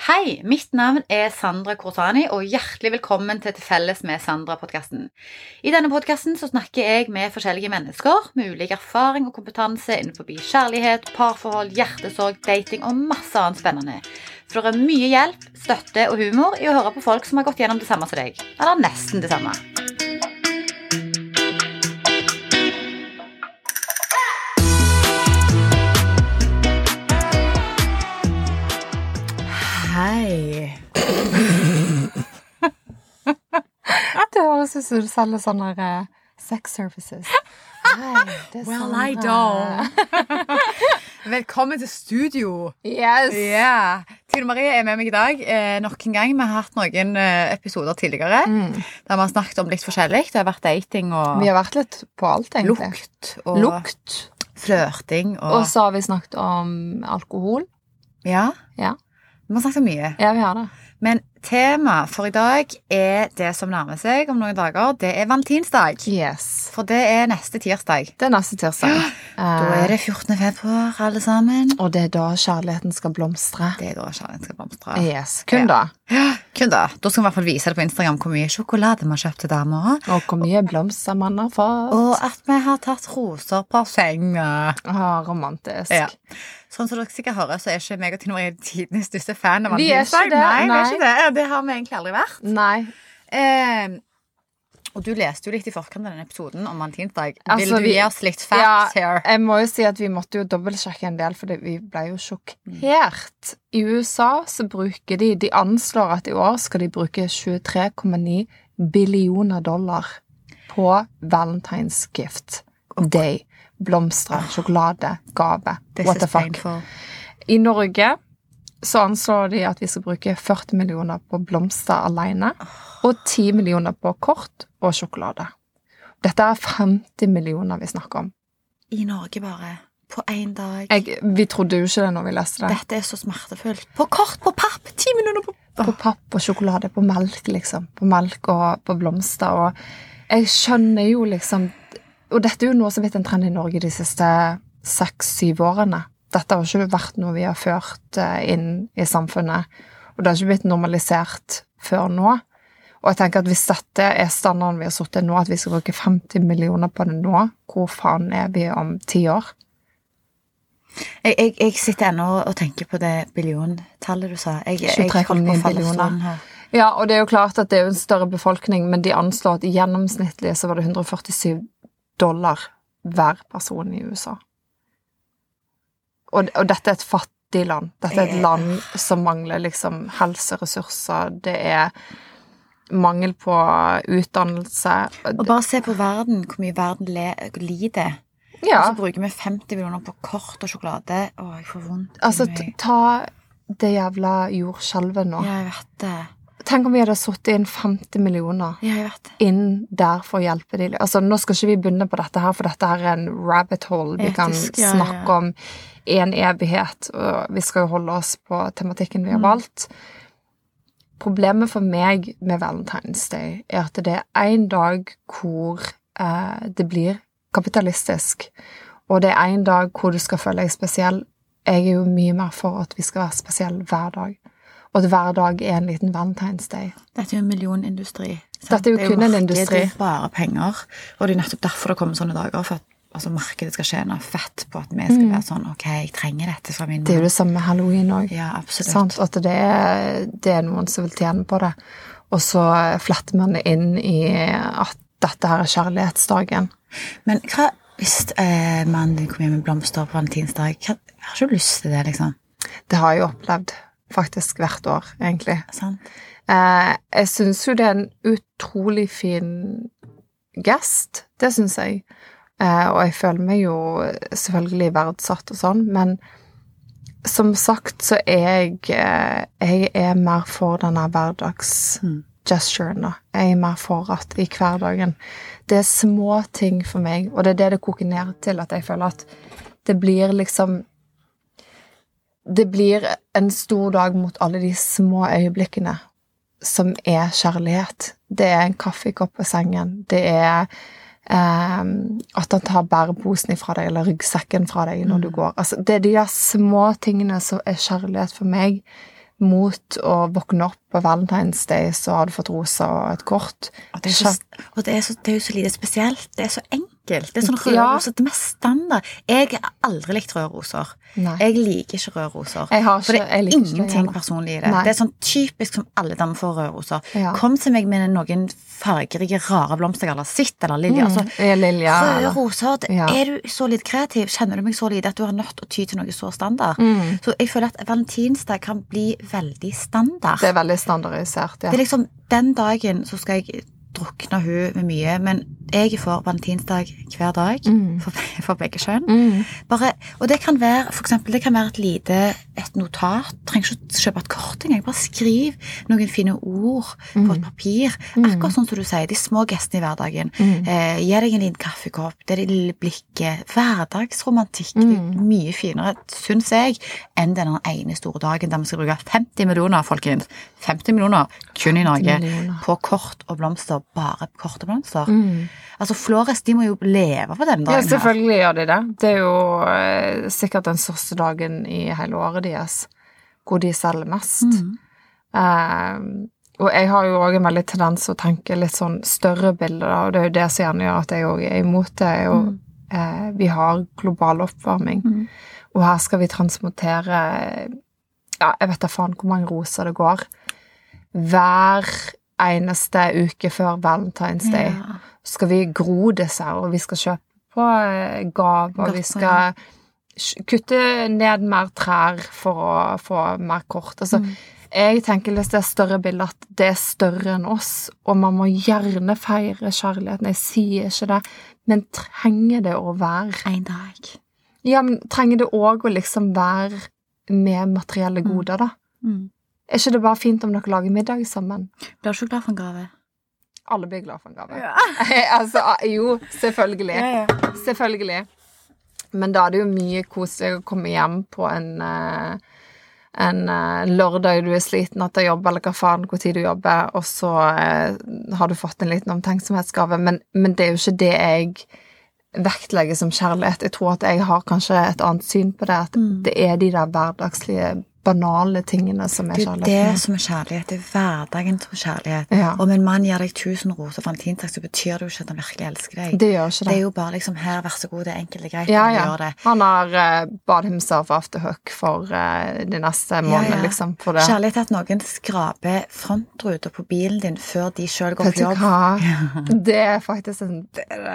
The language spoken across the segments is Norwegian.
Hei, mitt navn er Sandra Korsani, og hjertelig velkommen til Til felles med Sandra-podkasten. I denne podkasten snakker jeg med forskjellige mennesker med ulik erfaring og kompetanse innenfor kjærlighet, parforhold, hjertesorg, dating og masse annet spennende. For det er mye hjelp, støtte og humor i å høre på folk som har gått gjennom det samme som deg. Eller nesten det samme. Hei. Det høres ut som du selger sånne uh, sex services. Hei, Well, sånne... I don't. Velkommen til studio. Yes. Yeah. Tine Marie er med meg i dag eh, nok en gang. Vi har hatt noen eh, episoder tidligere Mm. der vi har snakket om litt forskjellig. Det har vært dating og Vi har vært litt på alt, egentlig. lukt og Lukt. flørting og, Og så har vi snakket om alkohol. Ja. Ja. Vi har snakket mye. Ja, vi har det. Men tema for i dag er det som nærmer seg om noen dager. Det er valentinsdag. Yes. For det er neste tirsdag. Det er neste tirsdag. Da er det 14. februar, alle sammen. Og det er da kjærligheten skal blomstre. Det er da kjærligheten skal blomstre. Yes. Kun Ja. da. Kun da. Da skal vi i hvert fall vise det på Instagram hvor mye sjokolade vi har kjøpt til dama. Og hvor mye blomster man har fått. Og at vi har tatt roser på senga. Ah, romantisk. Ja. Sånn som dere sikkert hører, så er ikke meg og Tine Marie tidenes største fan av Vi er ikke det, Nei, vi er ikke det. Det har vi egentlig aldri vært. Nei. Eh, og du leste jo litt i forkant av denne episoden om valentinsdag. Altså, Vil du vi- gi oss litt facts Ja, her? Jeg må jo si at vi måtte jo dobbeltsjekke en del, for vi ble jo sjokkert. I USA så bruker de De anslår at i år skal de bruke 23,9 billioner dollar på Valentine's gift day. Blomster, sjokolade, gave. This What the fuck. painful. I Norge så anslår de at vi skal bruke 40 millioner på blomster alene, og 10 millioner på kort og sjokolade. Dette er 50 millioner vi snakker om. I Norge bare. På én dag. Jeg, vi trodde jo ikke det når vi leste det. Dette er så smertefullt. På kort, på papp! 10 millioner på På papp og sjokolade, på melk, liksom. På melk og på blomster. Og jeg skjønner jo liksom Og dette er jo noe som har blitt en trend i Norge de siste seks-syv årene. Dette har ikke vært noe vi har ført eh, inn i samfunnet. Og det har ikke blitt normalisert før nå. Og jeg tenker at hvis dette er standarden vi har satt nå, at vi skal bruke 50 millioner på det nå, hvor faen er vi om ti år? Jeg, jeg, jeg sitter ennå og tenker på det billiontallet du sa. Jeg, jeg 23,9 på å falle billioner. her. Ja, og det er jo klart at det er jo en større befolkning, men de anslår at gjennomsnittlig så var det 147 dollar hver person i USA. Og, og dette er et fattig land. Dette er et land som mangler liksom helseressurser. Det er mangel på utdannelse. Og bare se på verden, hvor mye verden lider. Ja, Og så bruker vi 50 millioner på kort og sjokolade. Å, jeg får vondt. altså ta det jævla jordskjelvet nå. Ja, jeg vet det. Tenk om vi hadde satt inn 50 millioner Ja, inn der for å hjelpe de. Altså, nå skal ikke vi begynne på dette her, for dette her er en rabbit hole. Vi kan snakke ja, ja. om en evighet, og vi skal jo holde oss på tematikken vi har valgt. Problemet for meg med Valentine's Day er at det er en dag hvor eh, det blir kapitalistisk, og det er en dag hvor du skal føle deg spesiell. Jeg er jo mye mer for at vi skal være spesielle hver dag, og at hver dag er en liten Valentine's Day. Dette er jo en millionindustri. sant? Dette er jo Det kun en industri. Det er bare penger. Og det er nettopp derfor det kommer sånne dager. For at altså, markedet skal tjene fett på at vi skal være sånn Ok, jeg trenger dette fra min Mm. Det er jo det samme med halloween òg. Ja, absolutt. At det er, det er noen som vil tjene på det. Og så fletter man det inn i at dette her er kjærlighetsdagen. Men hva hvis eh, mannen din kommer hjem med blomster på valentinsdag? Hva, har ikke du lyst til det, liksom? Det har jeg opplevd faktisk hvert år, egentlig. Sant? Eh, jeg syns jo det er en utrolig fin gest. Det syns jeg. Eh, og jeg føler meg jo selvfølgelig verdsatt og sånn, men som sagt så er jeg eh, Jeg er mer for denne hverdagsgesturen, da. Jeg er mer for at i hverdagen Det er små ting for meg, og det er det det koker ned til, at jeg føler at det blir liksom Det blir en stor dag mot alle de små øyeblikkene som er kjærlighet. Det er en kaffekopp på sengen. Det er at han tar bæreposen ifra deg, eller ryggsekken fra deg når du går. Altså, det er de der små tingene som er kjærlighet for meg. mot å våkne opp på Valentine's Day, så har du fått rosa og et kort. Og det er, så, og det er, så, det er jo så lite spesielt. Det er så enkelt. Det er sånn rødroser. Ja. Det mest standard. Jeg har aldri likt rødroser. Jeg liker ikke rødroser. For det er ingenting det personlig i det. Nei. Det er sånn typisk som alle damer får rødroser. Ja. Kom til meg med noen fargerike, rare blomster har sett, eller. Altså, Mm, Lilja. rødroser det- Ja. Er du så litt kreativ, kjenner du meg så lite at du har nødt til å ty til noe så standard. Mm. Så jeg føler at valentinsdag kan bli veldig standard. Det er veldig standardisert, ja. Det er liksom, Den dagen så skal jeg drukne hun med mye, men jeg får valentinsdag hver dag Mm. for, for begge kjønn. Mm. Bare, og det kan være for eksempel, det kan være et lite et notat. Trenger ikke å kjøpe et kort engang. Bare skriv noen fine ord på et papir. Akkurat sånn som du sier, de små gestene i hverdagen. Mm. Eh, gi deg en liten kaffekopp, det er det lille blikket. Hverdagsromantikk. Det er Mm. mye finere, syns jeg, enn den ene store dagen der vi skal bruke 50 millioner, folkens. 50 millioner kun i Norge millioner. på kort og blomster. Bare kort og blomster. Mm. Altså, Flores de må jo leve på den dagen her. selvfølgelig gjør de det. Det er jo eh, sikkert den største dagen i hele året deres hvor de selger mest. Mm. Eh, og jeg har jo òg en veldig tendens til å tenke litt sånn større bilder, da, og det er jo det som gjerne gjør at jeg òg er imot det. er jo eh, Vi har global oppvarming, Mm. og her skal vi transportere Ja, jeg vet da faen hvor mange roser det går. Hver eneste uke før Valentine's Day Ja. Skal vi gro disse og vi skal kjøpe på eh, gaver, og vi skal kutte ned mer trær for å få mer kort. Altså, Mm. jeg tenker hvis det er større bilde at det er større enn oss, og man må gjerne feire kjærligheten, jeg sier ikke det, men trenger det å være En dag. Ja, men trenger det òg å liksom være med materielle goder, da? Mm. Er ikke det bare fint om dere lager middag sammen? Blir du ikke glad for en gave? Alle blir glad for en gave. altså, jo, selvfølgelig. Selvfølgelig. Men da er det jo mye koselig å komme hjem på en, eh, en eh, lørdag du er sliten etter jobb, eller hva faen, hvor tid du jobber, og så eh, har du fått en liten omtenksomhetsgave. Men, men det er jo ikke det jeg vektlegger som kjærlighet. Jeg tror at jeg har kanskje et annet syn på det, at Mm. det er de der hverdagslige, banale tingene som er Det er kjærlighet. det som er kjærlighet. Det er hverdagen som er kjærlighet. Ja. Om en mann gir deg 1000 roser for valentinsdag, så betyr det jo ikke at han virkelig elsker deg. Det gjør ikke Det det. er jo bare liksom her, vær så god, det er enkelt og greit. Ja, han ja. gjør det. Han har uh, bad himself off the hook for uh, de neste månedene, ja. liksom. For det. Kjærlighet er at noen skraper frontruta på bilen din før de sjøl går Vet på du jobb. hva? Det er faktisk en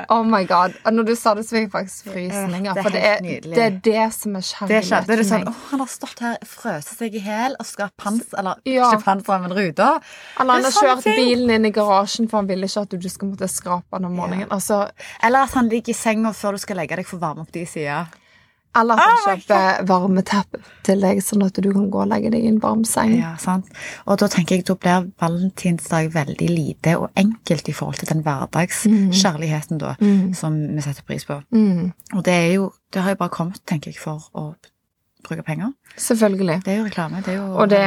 Oh my god. Når du sa det, så fikk jeg faktisk frysninger. det er For det er, det er det som er Det kjærlighet skjedde. Det er sånn, meg. åh, han har stått her, frøst seg i hjel og skal pans, eller Ja. ikke panser, men ruter. Eller han har kjørt bilen inn i garasjen, for han ville ikke at du skal måtte skrape den om morgenen. Altså, Eller at han ligger i senga før du skal legge deg for å varme opp de sida. eller at han Oh kjøper varmeteppe til deg, sånn at du kan gå og legge deg i en varm seng. Ja, sant. Og da tenker jeg da blir valentinsdag veldig lite og enkelt i forhold til den hverdagskjærligheten da, som vi setter pris på. Mm, Og det er jo, det har jo bare kommet, tenker jeg, for å bruke penger. selvfølgelig. Det er jo reklame. Det er jo Og det,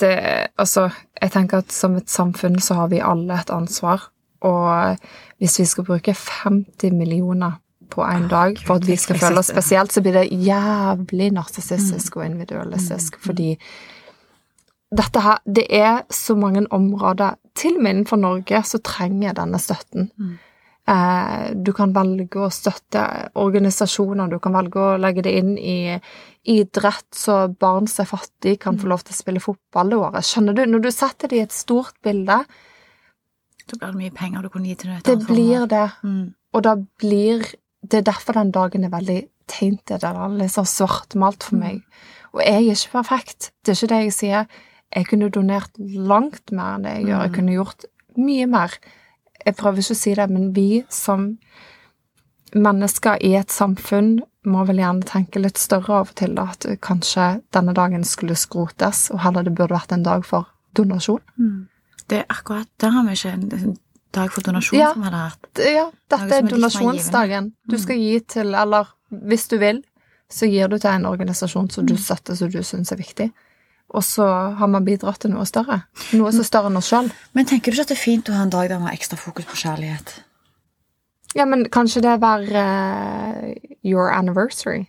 det Altså, jeg tenker at som et samfunn så har vi alle et ansvar. Og hvis vi skal bruke 50 millioner på en dag for at vi skal føle oss spesielt, så blir det jævlig narsissistisk og individualistisk, fordi dette her Det er så mange områder, til og med innenfor Norge, som trenger denne støtten. Eh, du kan velge å støtte organisasjoner, du kan velge å legge det inn i idrett, så barn som er fattige, kan få lov til å spille fotball det året. Skjønner du? Når du setter det i et stort bilde, Da blir det mye penger du kunne gi til noe det blir det. Mm. Og da blir Det er derfor den dagen er veldig tainted, eller litt sånn svartmalt for meg. Og jeg er ikke perfekt. Det er ikke det jeg sier. Jeg kunne donert langt mer enn det jeg gjør. Jeg kunne gjort mye mer. Jeg prøver ikke å si det, men vi som mennesker i et samfunn må vel gjerne tenke litt større av og til, da, at kanskje denne dagen skulle skrotes, og heller det burde vært en dag for donasjon. Det er akkurat, Der har vi ikke en, dag for donasjon Ja. som vi hadde hatt. Ja, dette er er donasjonsdagen. Du skal gi til, eller hvis du vil, så gir du til en organisasjon som du støtter, som du syns er viktig. Og så har man bidratt til noe større. Noe som er større enn oss sjøl. Men tenker du ikke at det er fint å ha en dag der man har ekstra fokus på kjærlighet? Ja, men kanskje det var uh, your anniversary?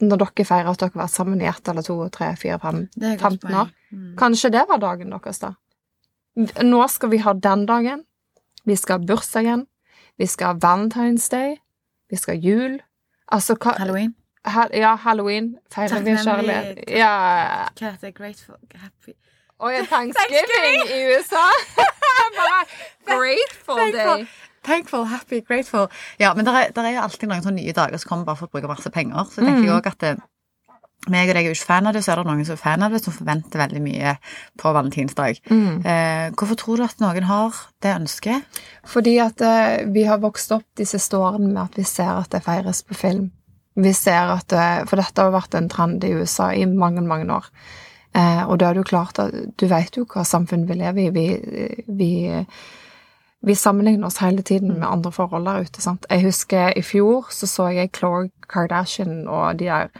når dere feirer at dere har vært sammen i ett eller to, tre, fire, fem, Det er et godt 15 år. Mm. Kanskje det var dagen deres, da. Nå skal vi ha den dagen. Vi skal ha bursdagen. Vi skal ha Valentine's Day. Vi skal ha jul. Altså, hva Halloween. Ha, Ja, halloween. Feirer vi kjærlighet? Ja. Hva heter? Grateful Happy Og ja, Thanksgiving i USA. Bare Grateful Thankful. Day. Thankful, happy, grateful. Ja, men det er, der er jo alltid noen sånne nye dager som kommer bare for å bruke masse penger. Så tenker jeg òg at det, meg og deg er jo ikke fan av det, så er det noen som er fan av det, som forventer veldig mye på valentinsdag. Mm. Eh, hvorfor tror du at noen har det ønsket? Fordi at eh, vi har vokst opp de siste årene med at vi ser at det feires på film. Vi ser at eh, For dette har vært en trend i USA i mange, mange år. Eh, og da er det jo klart at du vet jo hva samfunn vi lever i. Vi, vi, vi sammenligner oss hele tiden med andre forhold der ute. sant? Jeg husker i fjor så så jeg Khloe Kardashian og de der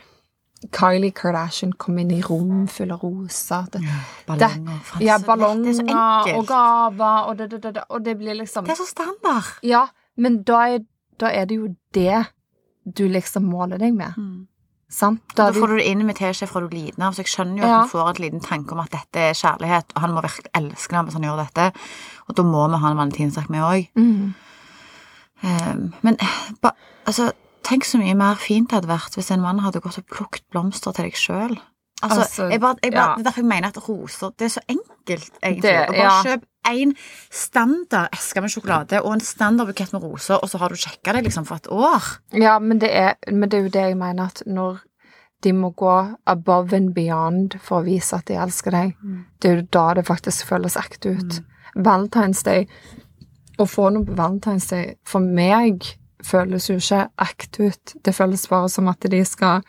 Kylie Kardashian kom inn i rom full av rosa. Det, Ballonger. det, ja, ballonger Det er og gaver, og det, det, det, det, og det blir liksom Det er så standard. Ja, men da er, da er det jo det du liksom måler deg med. Sant? Da, da får du det inn med teskje fra du er liten av, så jeg skjønner jo at Ja. man får en liten tanke om at dette er kjærlighet, og han må virkelig elske deg hvis han gjør dette, og da må vi ha en valentinsdag med òg. Mm. men ba, altså, tenk så mye mer fint det hadde vært hvis en mann hadde gått og plukket blomster til deg sjøl. Altså, Altså, jeg bare, jeg bare, ja. Det er derfor jeg mener at roser Det er så enkelt, egentlig. Det- bare ja. kjøpe én standard eske med sjokolade og en standard bukett med roser, og så har du sjekka det liksom for et år. Ja, men det, er, men det er jo det jeg mener, at når de må gå above and beyond for å vise at de elsker deg, det er jo da det faktisk føles ekte ut. Valentine's Day Å få noe på Valentine's Day for meg føles jo ikke ekte ut. Det føles bare som at de skal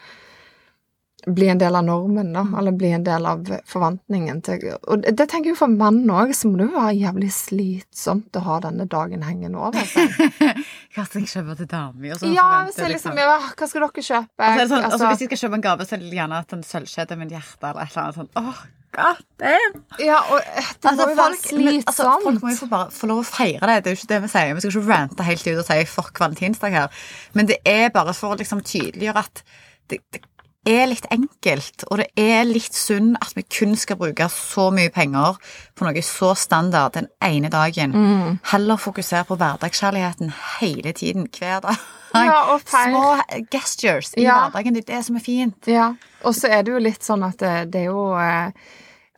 bli en del av normen, da, eller bli en del av forventningen til Og det tenker jeg for menn òg, så må det jo være jævlig slitsomt å ha denne dagen hengende over seg. Hva skal jeg kjøpe til damer? Og så Ja, så jeg liksom, ja, hva skal dere kjøpe? Altså, sånn, altså, Altså, hvis jeg skal kjøpe en gave, så er det gjerne at sånn sølvskjede med et hjerte eller et eller annet sånn. Åh, god damn! ja, og det det må jo være men, altså, folk må jo få, bare, få lov å feire det. Det er jo ikke det vi sier. Vi skal ikke rante helt ut og si 'fuck valentinsdag' her. Men det er bare for å liksom tydeliggjøre at det, det er litt enkelt, og det er litt synd at vi kun skal bruke så mye penger på noe så standard den ene dagen. Mm. Heller fokusere på hverdagskjærligheten hele tiden, hver dag. Ja. Små gestures i Ja. hverdagen. Det er det som er fint. Ja, og så er det jo litt sånn at det, det er jo eh,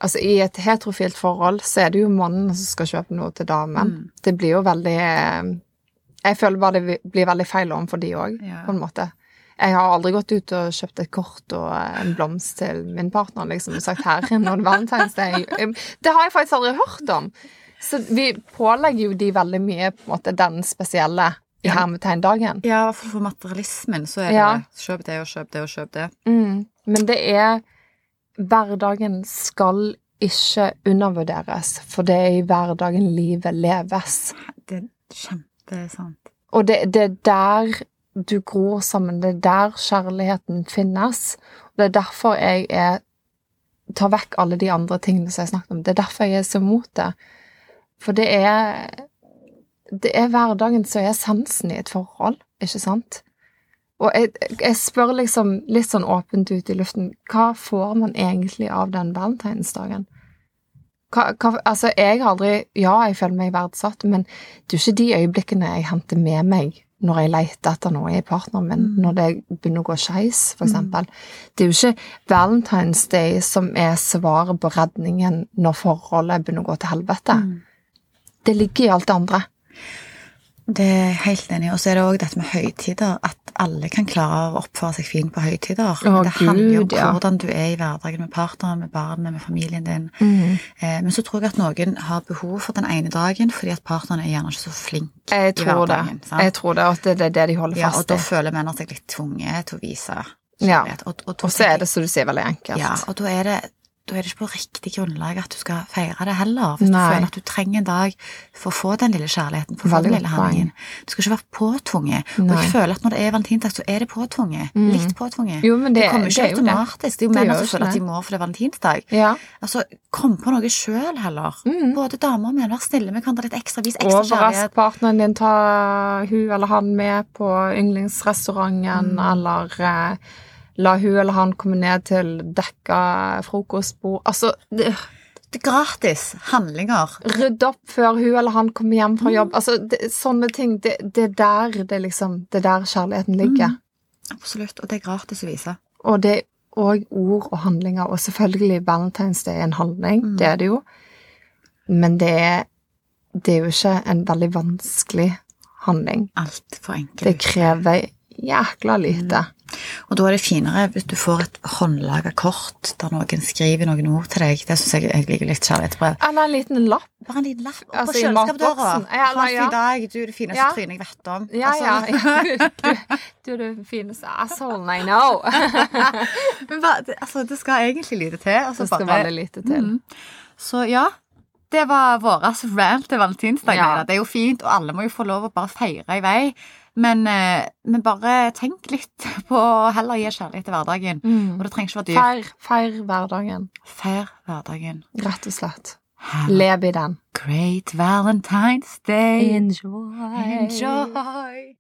Altså, i et heterofilt forhold så er det jo mannen som skal kjøpe noe til damen. Mm. Det blir jo veldig eh, Jeg føler bare det blir veldig feil overfor de òg, Ja. på en måte. Jeg har aldri gått ut og kjøpt et kort og en blomst til min partner liksom, og sagt 'her er noen valentinsdag'. Det har jeg faktisk aldri hørt om. Så vi pålegger jo de veldig mye på en måte den spesielle i hermetegndagen. Ja, i hvert fall for materialismen så er det Ja. kjøp det og kjøp det og kjøp det. Mm. Men det er Hverdagen skal ikke undervurderes, for det er i hverdagen livet leves. Det er kjempesant. Og det, det er der du gror sammen, det er der kjærligheten finnes. Og Det er derfor jeg er tar vekk alle de andre tingene som jeg snakket om. Det er derfor jeg er så mot det. For det er Det er hverdagen som er essensen i et forhold, ikke sant? Og jeg, jeg spør liksom litt sånn åpent ut i luften Hva får man egentlig av den valentinsdagen? Hva, hva, altså, jeg har aldri Ja, jeg føler meg verdsatt, men det er jo ikke de øyeblikkene jeg henter med meg når jeg leter etter noe i partneren min, Mm. når det begynner å gå skeis, for eksempel. Det er jo ikke Valentine's Day som er svaret på redningen når forholdet begynner å gå til helvete. Mm. Det ligger i alt det andre. Det er helt enig. Og så er det òg dette med høytider. At alle kan klare å oppføre seg fint på høytider. Å, det handler jo om ja. hvordan du er i hverdagen med partneren, med barnet, med familien din. Mm. Eh, men så tror jeg at noen har behov for den ene dagen fordi at partneren er gjerne ikke så flink Jeg i tror det. hverdagen. sant? Jeg tror det, at det er det de holder fast Ja, og da i. føler mennene seg litt tvunget til å vise Ja. Og, og, Og så er det, som du sier, veldig enkelt. Ja, og da er det da er det ikke på riktig grunnlag at du skal feire det heller. Hvis Nei. du føler at du trenger en dag for å få den lille kjærligheten, for å få den lille handlingen. Du skal ikke være påtvunget. Og Nei. jeg føler at når det er valentinsdag, så er det påtvunget. Mm. Litt påtvunget. Jo, men det, det kommer det ikke det. automatisk. Det er jo menn som føler at de må for det er valentinsdag. Ja. Altså, kom på noe sjøl heller. Mm. Både damer og menn, vær snille med hverandre litt ekstra. Vis ekstra Overrask kjærlighet. partneren din, ta hun eller han med på yndlingsrestauranten, Mm. eller eh, La hun eller han komme ned til dekka frokostbord. Altså, det, Det gratis handlinger. rydde opp før hun eller han kommer hjem fra jobb. Altså, det, sånne ting. Det, det er der det liksom Det er der kjærligheten ligger. Absolutt. Og det er gratis å vise. Og det er òg ord og handlinger. Og selvfølgelig, Valentine's Day er en handling. Mm. Det er det jo. Men det er, det er jo ikke en veldig vanskelig handling. Altfor enkelt. Det krever jækla lite. Og da er det finere hvis du får et håndlaga kort der noen skriver noen ord til deg. Det syns jeg jeg liker litt kjærlighetsbrev. Eller en liten lapp. Bare en liten lapp Altså, på i kjøleskapsdøra. Ja, Ha ja. i dag. Du er det fineste Ja. trynet jeg vet om. Ja, Altså, ja. ja. Du, du er det fineste assholen I know. Men altså, det skal egentlig lite til. Altså, Det skal bare- veldig lite til. Mm. Så ja, det var vår rant til valentinsdag. Ja. Det er jo fint, og alle må jo få lov å bare feire i vei. Men, eh, men bare tenk litt på å heller gi kjærlighet til hverdagen. Mm. Og det trenger ikke være dyrt. Feir, feir hverdagen, Feir hverdagen. rett og slett. Have Lev i den. great Valentine's Day. Enjoy. Enjoy.